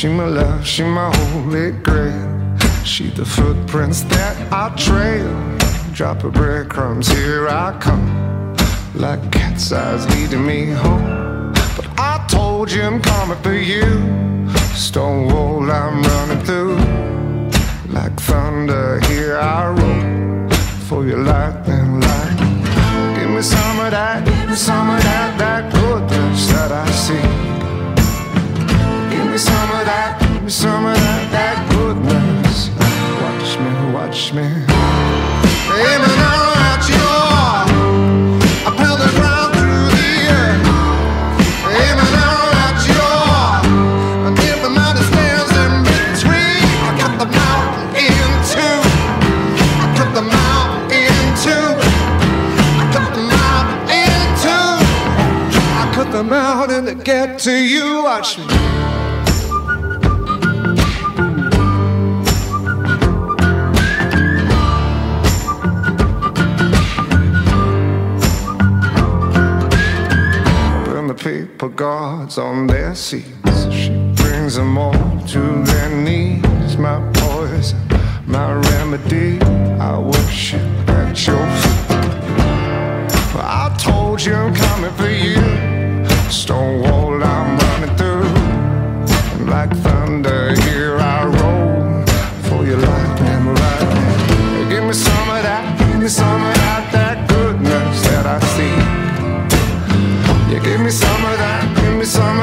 She my love, she my holy grail. She the footprints that I trail. Drop of breadcrumbs, here I come. Like cat's eyes leading me home. But I told you I'm coming for you. Stone wall I'm running through. Like thunder, here I roll. For your lightning light. Give me some of that, give me some of that, that goodness that I see. Me some of that, give me some of that, that goodness. Watch me, watch me. Aiming at you. I peel the ground the air. Aiming out at you. And if guards on their seats. She brings them all to their knees. My poison, my remedy. I worship at your feet. I told you I'm coming for you. Stone I'm running through. And like thunder, here I roll. For your lightning, lightning. Give me some of that, give me some of that, that goodness that I see. Yeah, give me some of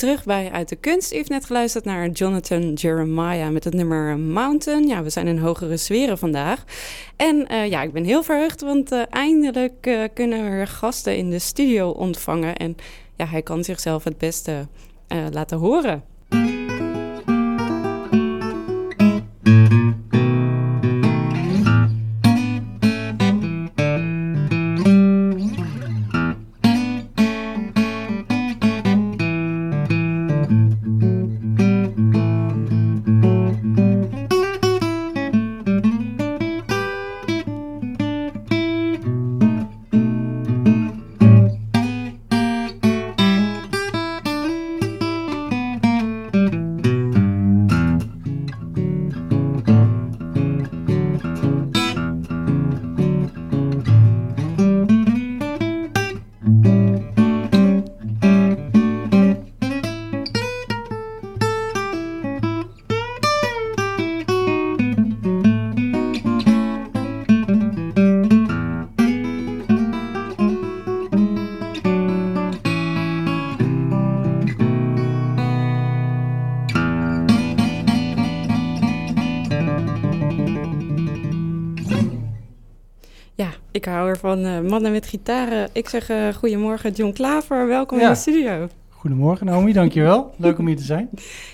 terug bij Uit de Kunst. U heeft net geluisterd naar Jonathan Jeremiah met het nummer Mountain. Ja, we zijn in hogere sferen vandaag. En eh, ja, ik ben heel verheugd, want eh, eindelijk eh, kunnen we gasten in de studio ontvangen. En ja, hij kan zichzelf het beste laten horen. Ervan eh, mannen met gitaren. Ik zeg eh, goedemorgen John Klaver, welkom Ja. in de studio. Goedemorgen Naomi, dankjewel. Leuk om hier te zijn.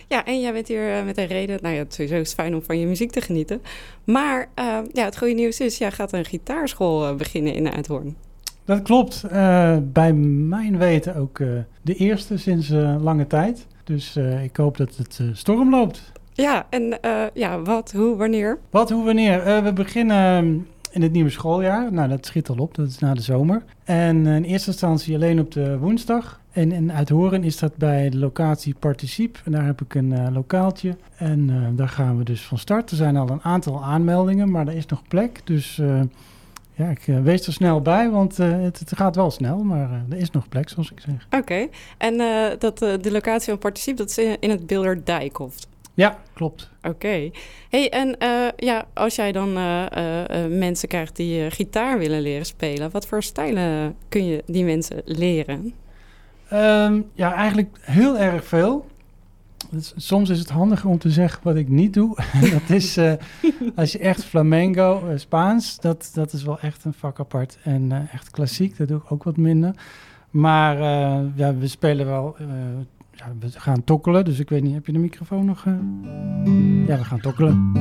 Ja, en jij bent hier eh, met een reden. Nou ja, het sowieso is fijn om van je muziek te genieten. Maar ja, het goede nieuws is, jij gaat een gitaarschool beginnen in Uithoorn. Dat klopt. Bij mijn weten ook de eerste sinds lange tijd. Dus ik hoop dat het storm loopt. Ja, en ja, wat, hoe, wanneer? Wat, hoe, wanneer? We beginnen ehm, in het nieuwe schooljaar. Nou, dat schiet al op. Dat is na de zomer. En eh, in eerste instantie alleen op de woensdag. En in Uithoren is dat bij de locatie Participe. En daar heb ik een eh, lokaaltje. En eh, daar gaan we dus van start. Er zijn al een aantal aanmeldingen, maar er is nog plek. Dus ja, ik wees er snel bij, want het, het gaat wel snel. Maar er is nog plek, zoals ik zeg. Oké, en dat, de locatie van Participe, dat is in, in het Bilderdijkhof. Ja, klopt. Oké. Hey, en eh, ja, als jij dan eh, eh, mensen krijgt die gitaar willen leren spelen, wat voor stijlen kun je die mensen leren? Ehm, ja, eigenlijk heel erg veel. Dus soms is het handiger om te zeggen wat ik niet doe. dat is als je echt flamenco, Spaans, dat, dat is wel echt een vak apart. En echt klassiek, dat doe ik ook wat minder. Maar ja, we spelen wel we gaan tokkelen, dus ik weet niet, heb je de microfoon nog? Uh... Ja, we gaan tokkelen.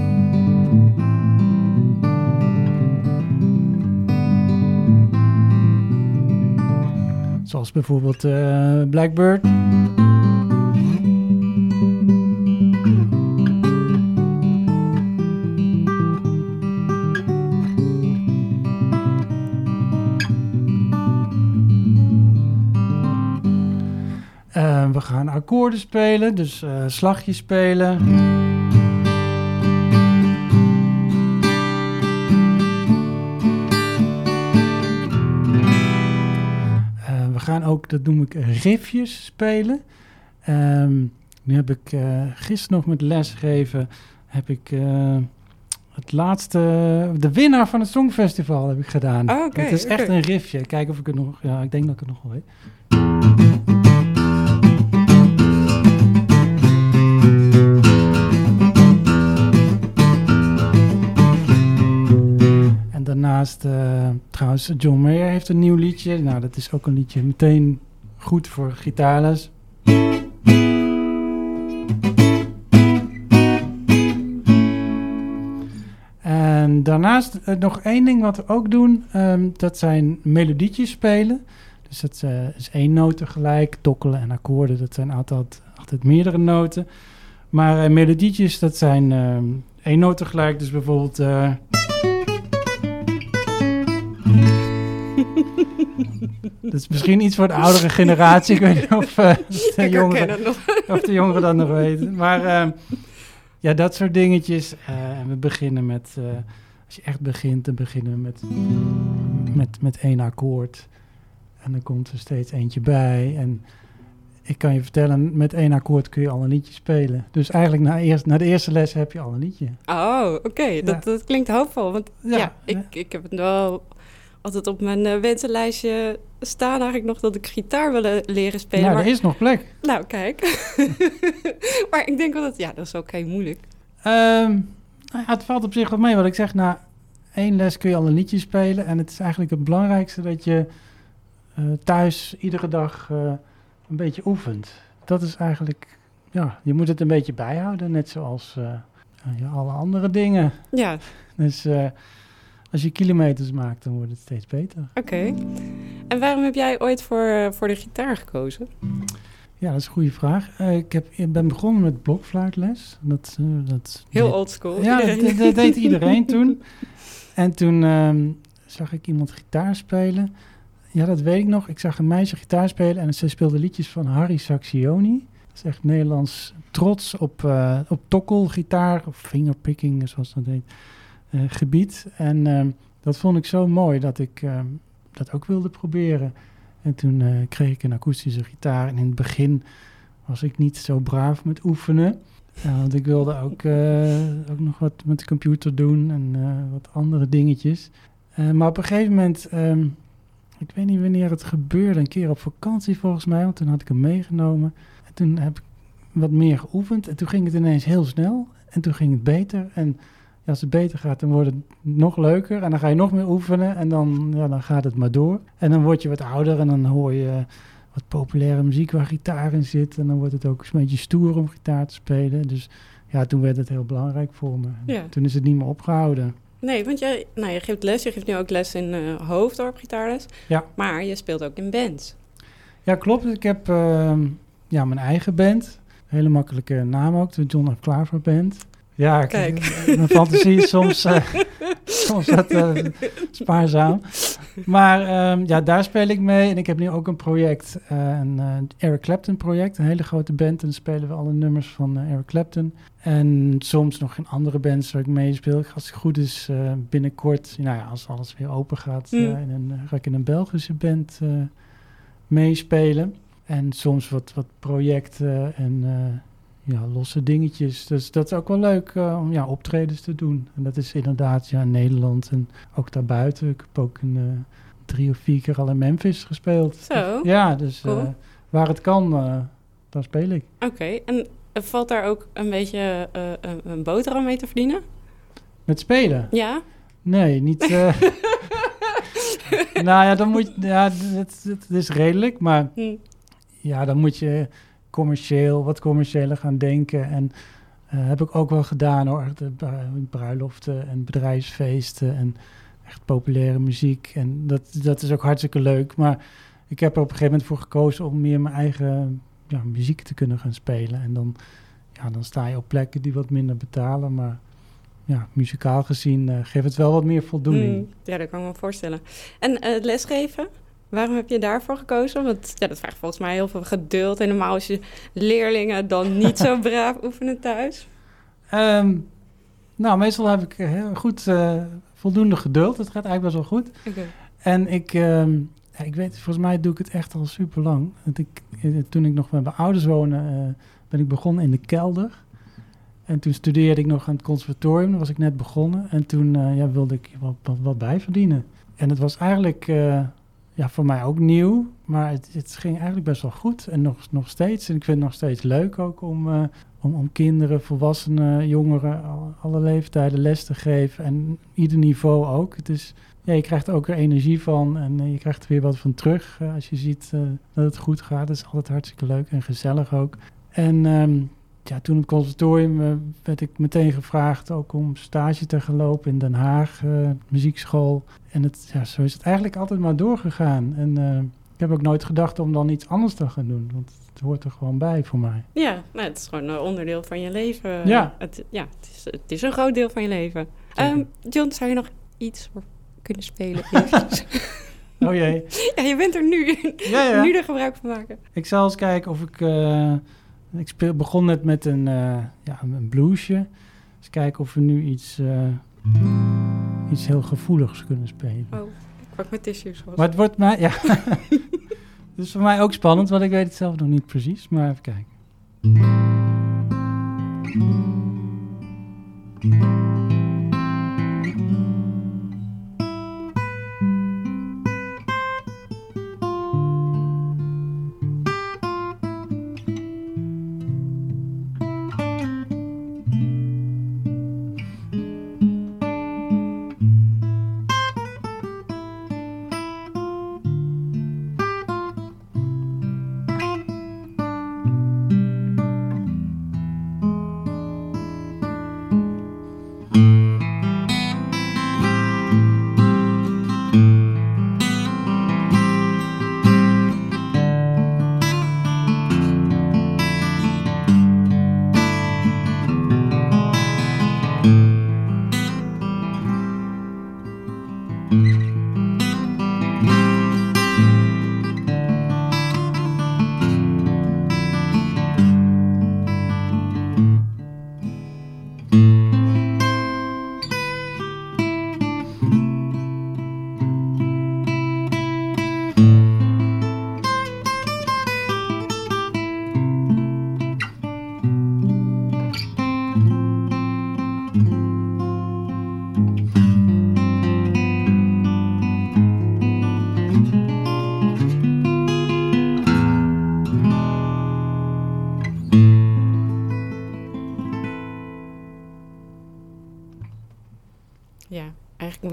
Zoals bijvoorbeeld uh, Blackbird. Akkoorden spelen, dus uh, slagjes spelen. Uh, we gaan ook, dat noem ik riffjes spelen. Um, nu heb ik uh, gisteren nog met lesgeven, heb ik het laatste, de winnaar van het Songfestival heb ik gedaan. Oh, okay, het is echt een riffje. Kijken of ik het nog, ja, ik denk dat ik het nog wel weet. Daarnaast, uh, trouwens, John Mayer heeft een nieuw liedje. Nou, dat is ook een liedje meteen goed voor gitaarles. En daarnaast uh, nog één ding wat we ook doen, um, dat zijn melodietjes spelen. Dus dat uh, is één noot tegelijk, tokkelen en akkoorden, dat zijn altijd, meerdere noten. Maar melodietjes, dat zijn um, één noot tegelijk, dus bijvoorbeeld... Dat is misschien iets voor de oudere generatie. Ik weet niet of, uh, de, jongeren, of de jongeren dat nog weten. Maar uh, ja, dat soort dingetjes. Uh, en we beginnen met, als je echt begint, dan beginnen we met, met, met één akkoord. En dan komt er steeds eentje bij. En ik kan je vertellen, met één akkoord kun je al een liedje spelen. Dus eigenlijk na, eerst, na de eerste les heb je al een liedje. Oh, oké. Okay. Dat, dat klinkt hoopvol. Want ja, ja ik, ik heb het wel altijd op mijn wensenlijstje staan eigenlijk nog dat ik gitaar wil leren spelen. Ja, maar... er is nog plek. Nou, kijk. maar ik denk wel dat, ja, dat is ook heel moeilijk. Um, nou ja, het valt op zich wel mee. Wat ik zeg, na één les kun je al een liedje spelen. En het is eigenlijk het belangrijkste dat je uh, thuis iedere dag uh, een beetje oefent. Dat is eigenlijk, ja, je moet het een beetje bijhouden. Net zoals ja, alle andere dingen. Ja. Dus als je kilometers maakt, dan wordt het steeds beter. Oké. Okay. En waarom heb jij ooit voor, voor de gitaar gekozen? Ja, dat is een goede vraag. Uh, ik, heb, ik ben begonnen met blokfluitles. Dat, uh, dat Heel oldschool. Ja, dat, dat, deed iedereen toen. En toen um, zag ik iemand gitaar spelen. Ja, dat weet ik nog. Ik zag een meisje gitaar spelen en ze speelde liedjes van Harry Saxioni. Dat is echt Nederlands trots op, uh, op tokkelgitaar of fingerpicking, zoals dat heet. Gebied. En uh, dat vond ik zo mooi dat ik uh, dat ook wilde proberen. En toen kreeg ik een akoestische gitaar. En in het begin was ik niet zo braaf met oefenen. want ik wilde ook, ook nog wat met de computer doen en wat andere dingetjes. maar op een gegeven moment, um, ik weet niet wanneer het gebeurde, een keer op vakantie volgens mij, want toen had ik hem meegenomen. En toen heb ik wat meer geoefend en toen ging het ineens heel snel. En toen ging het beter en ja, als het beter gaat, dan wordt het nog leuker. En dan ga je nog meer oefenen en dan, ja, dan gaat het maar door. En dan word je wat ouder en dan hoor je wat populaire muziek waar gitaar in zit. En dan wordt het ook een beetje stoer om gitaar te spelen. Dus ja, toen werd het heel belangrijk voor me. Ja. Toen is het niet meer opgehouden. Nee, want jij, nou, je geeft les. Je geeft nu ook les in uh, Hoofddorp gitaarles. Ja. Maar je speelt ook in bands. Ja, klopt. Ik heb uh, ja, mijn eigen band. Hele makkelijke naam ook, de John F. Klaver Band. Ja, Kijk. mijn fantasie is soms, uh, soms wat uh, spaarzaam. Maar um, ja, daar speel ik mee. En ik heb nu ook een project, uh, een Eric Clapton project. Een hele grote band. En dan spelen we alle nummers van Eric Clapton. En soms nog in andere bands waar ik meespeel. Als het goed is, binnenkort, nou ja, als alles weer open gaat, Mm. in een, ga ik in een Belgische band meespelen. En soms wat, wat projecten en ja, losse dingetjes. Dus dat is ook wel leuk eh, om ja, optredens te doen. En dat is inderdaad ja, in Nederland en ook daarbuiten. Ik heb ook een, eh, drie of vier keer al in Memphis gespeeld. Zo, Ja, dus Cool. eh, waar het kan, dan speel ik. oké. En valt daar ook een beetje een, een boterham mee te verdienen? Met spelen? Ja? Nee, niet. nou ja, dan moet je. Ja, het, het is redelijk, maar Hm. ja, dan moet je commercieel, wat commerciëler gaan denken. En eh, heb ik ook wel gedaan hoor. Bruiloften en bedrijfsfeesten en echt populaire muziek. En dat, dat is ook hartstikke leuk. Maar ik heb er op een gegeven moment voor gekozen om meer mijn eigen ja, muziek te kunnen gaan spelen. En dan, ja, dan sta je op plekken die wat minder betalen. Maar ja, muzikaal gezien eh, geeft het wel wat meer voldoening. Hm, Ja, dat kan ik me voorstellen. En eh, lesgeven? Waarom heb je daarvoor gekozen? Want ja, dat vraagt volgens mij heel veel geduld. En normaal als je leerlingen dan niet zo braaf oefenen thuis. Ehm, nou, meestal heb ik heel goed eh, voldoende geduld. Het gaat eigenlijk best wel goed. Oké. En ik, ehm, ja, ik weet, volgens mij doe ik het echt al super lang. Ik, eh, toen ik nog met mijn ouders woonde, eh, ben ik begonnen in de kelder. En toen studeerde ik nog aan het conservatorium, daar was ik net begonnen. En toen eh, ja, wilde ik wat, wat, wat bijverdienen. En het was eigenlijk eh, ja, voor mij ook nieuw, maar het, het ging eigenlijk best wel goed. En nog, nog steeds. En ik vind het nog steeds leuk ook om, eh, om, om kinderen, volwassenen, jongeren, al- alle leeftijden les te geven. En ieder niveau ook. Het is, ja, je krijgt er ook weer energie van en eh, je krijgt er weer wat van terug eh, als je ziet dat het goed gaat. Dat is altijd hartstikke leuk en gezellig ook. En ehm, ja, toen op het conservatorium eh, werd ik meteen gevraagd ook om stage te gaan lopen in Den Haag, eh, muziekschool. En het, ja, zo is het eigenlijk altijd maar doorgegaan. En eh, ik heb ook nooit gedacht om dan iets anders te gaan doen, want het hoort er gewoon bij voor mij. Ja, nou, het is gewoon een onderdeel van je leven. Ja. Het, ja, het is, het is een groot deel van je leven. Ehm, John, zou je nog iets voor kunnen spelen? Oh jee. ja, je bent er nu. Ja, ja. Nu er gebruik van maken. Ik zal eens kijken of ik. Ik speel, begon net met een, eh, ja, een bluesje. Eens kijken of we nu iets, eh, iets heel gevoeligs kunnen spelen. Oh, ik pak mijn tissues vast. Maar het wordt mij. Ja. Het is voor mij ook spannend, want ik weet het zelf nog niet precies. Maar even kijken.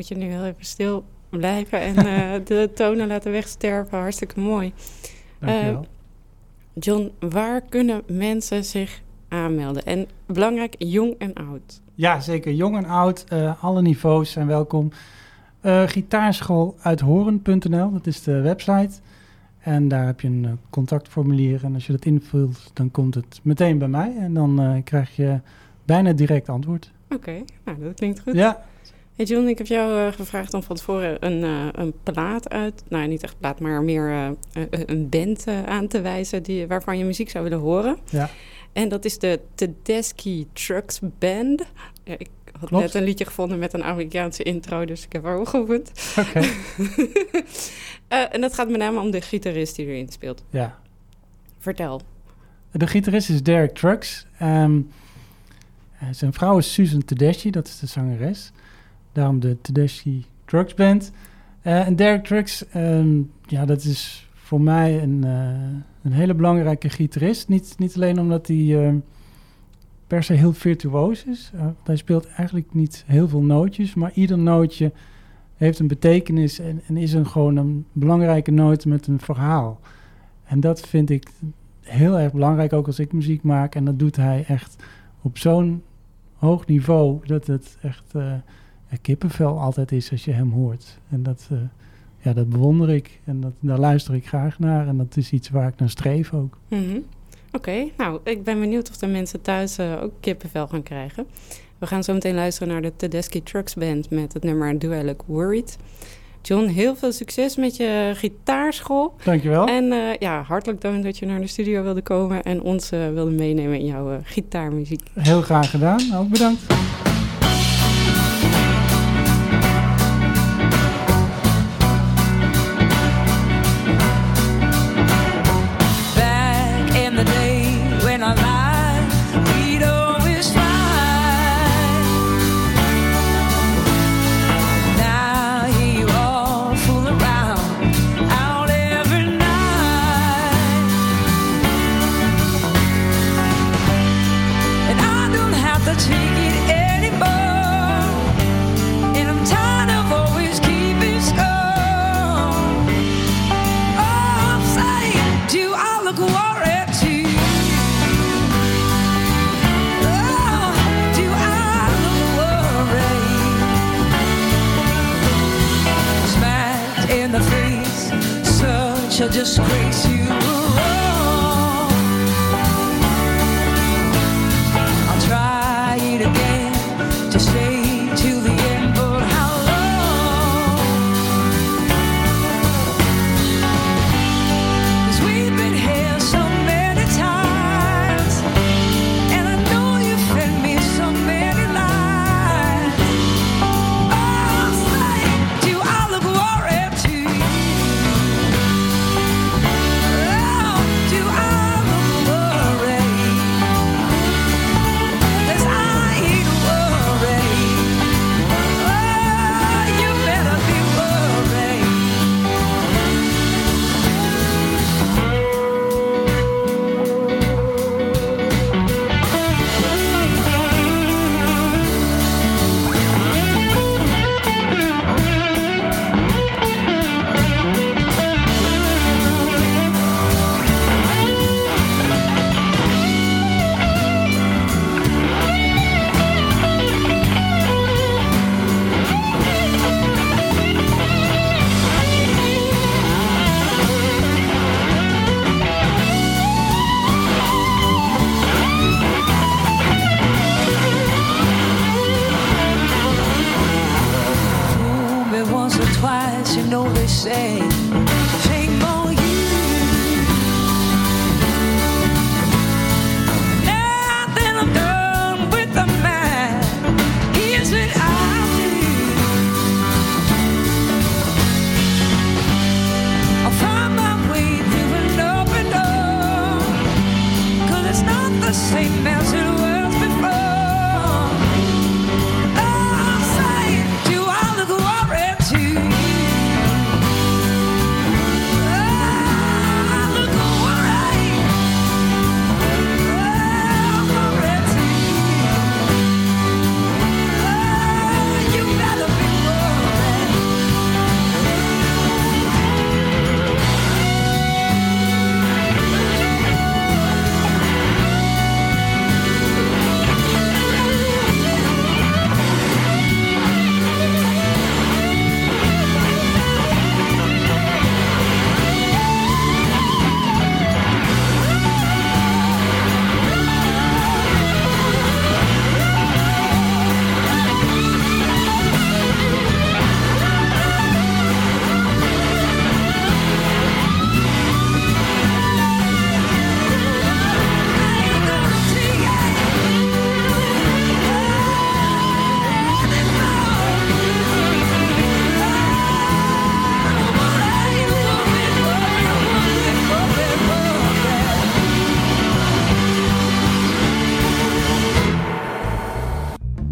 Moet je nu heel even stil blijven en eh, de tonen laten wegsterven. Hartstikke mooi. Dankjewel. John, waar kunnen mensen zich aanmelden? En belangrijk, jong en oud. Ja, zeker. Jong en oud, eh, alle niveaus zijn welkom. Eh gitaarschool uithoren.nl, dat is de website. En daar heb je een eh, contactformulier. En als je dat invult, dan komt het meteen bij mij. En dan eh, krijg je bijna direct antwoord. Oké, nou dat klinkt goed. Ja, Hey John, ik heb jou eh, gevraagd om van tevoren een, eh, een plaat uit... Nou, niet echt plaat, maar meer eh, een- band aan te wijzen... Die, waarvan je muziek zou willen horen. Ja. En dat is de Tedeschi Trucks Band. Ja, ik had Klopt. net een liedje gevonden met een Amerikaanse intro... dus ik heb haar geoefend. oké. En dat gaat met name om de gitarist die erin speelt. Ja. Vertel. De gitarist is Derek Trucks. Ehm, zijn vrouw is Susan Tedeschi, dat is de zangeres. Daarom de Tedeschi Trucks Band. en Derek Trucks, ehm, ja, dat is voor mij een, een hele belangrijke gitarist. Niet, niet alleen omdat hij ehm, per se heel virtuoos is. hij speelt eigenlijk niet heel veel nootjes, maar ieder nootje heeft een betekenis en, en is een, gewoon een belangrijke noot met een verhaal. En dat vind ik heel erg belangrijk, ook als ik muziek maak. En dat doet hij echt op zo'n hoog niveau dat het echt kippenvel altijd is als je hem hoort. En dat, uh, ja, dat bewonder ik en dat, daar luister ik graag naar. En dat is iets waar ik naar streef ook. Mhm. Oké, nou, ik ben benieuwd of de mensen thuis uh, ook kippenvel gaan krijgen. We gaan zo meteen luisteren naar de Tedeschi Trucks Band met het nummer Look Worried. John, heel veel succes met je gitaarschool. Dankjewel. En uh, ja, hartelijk dank dat je naar de studio wilde komen en ons uh, wilde meenemen in jouw gitaarmuziek. Heel graag gedaan. Ook bedankt. She'll just disgrace you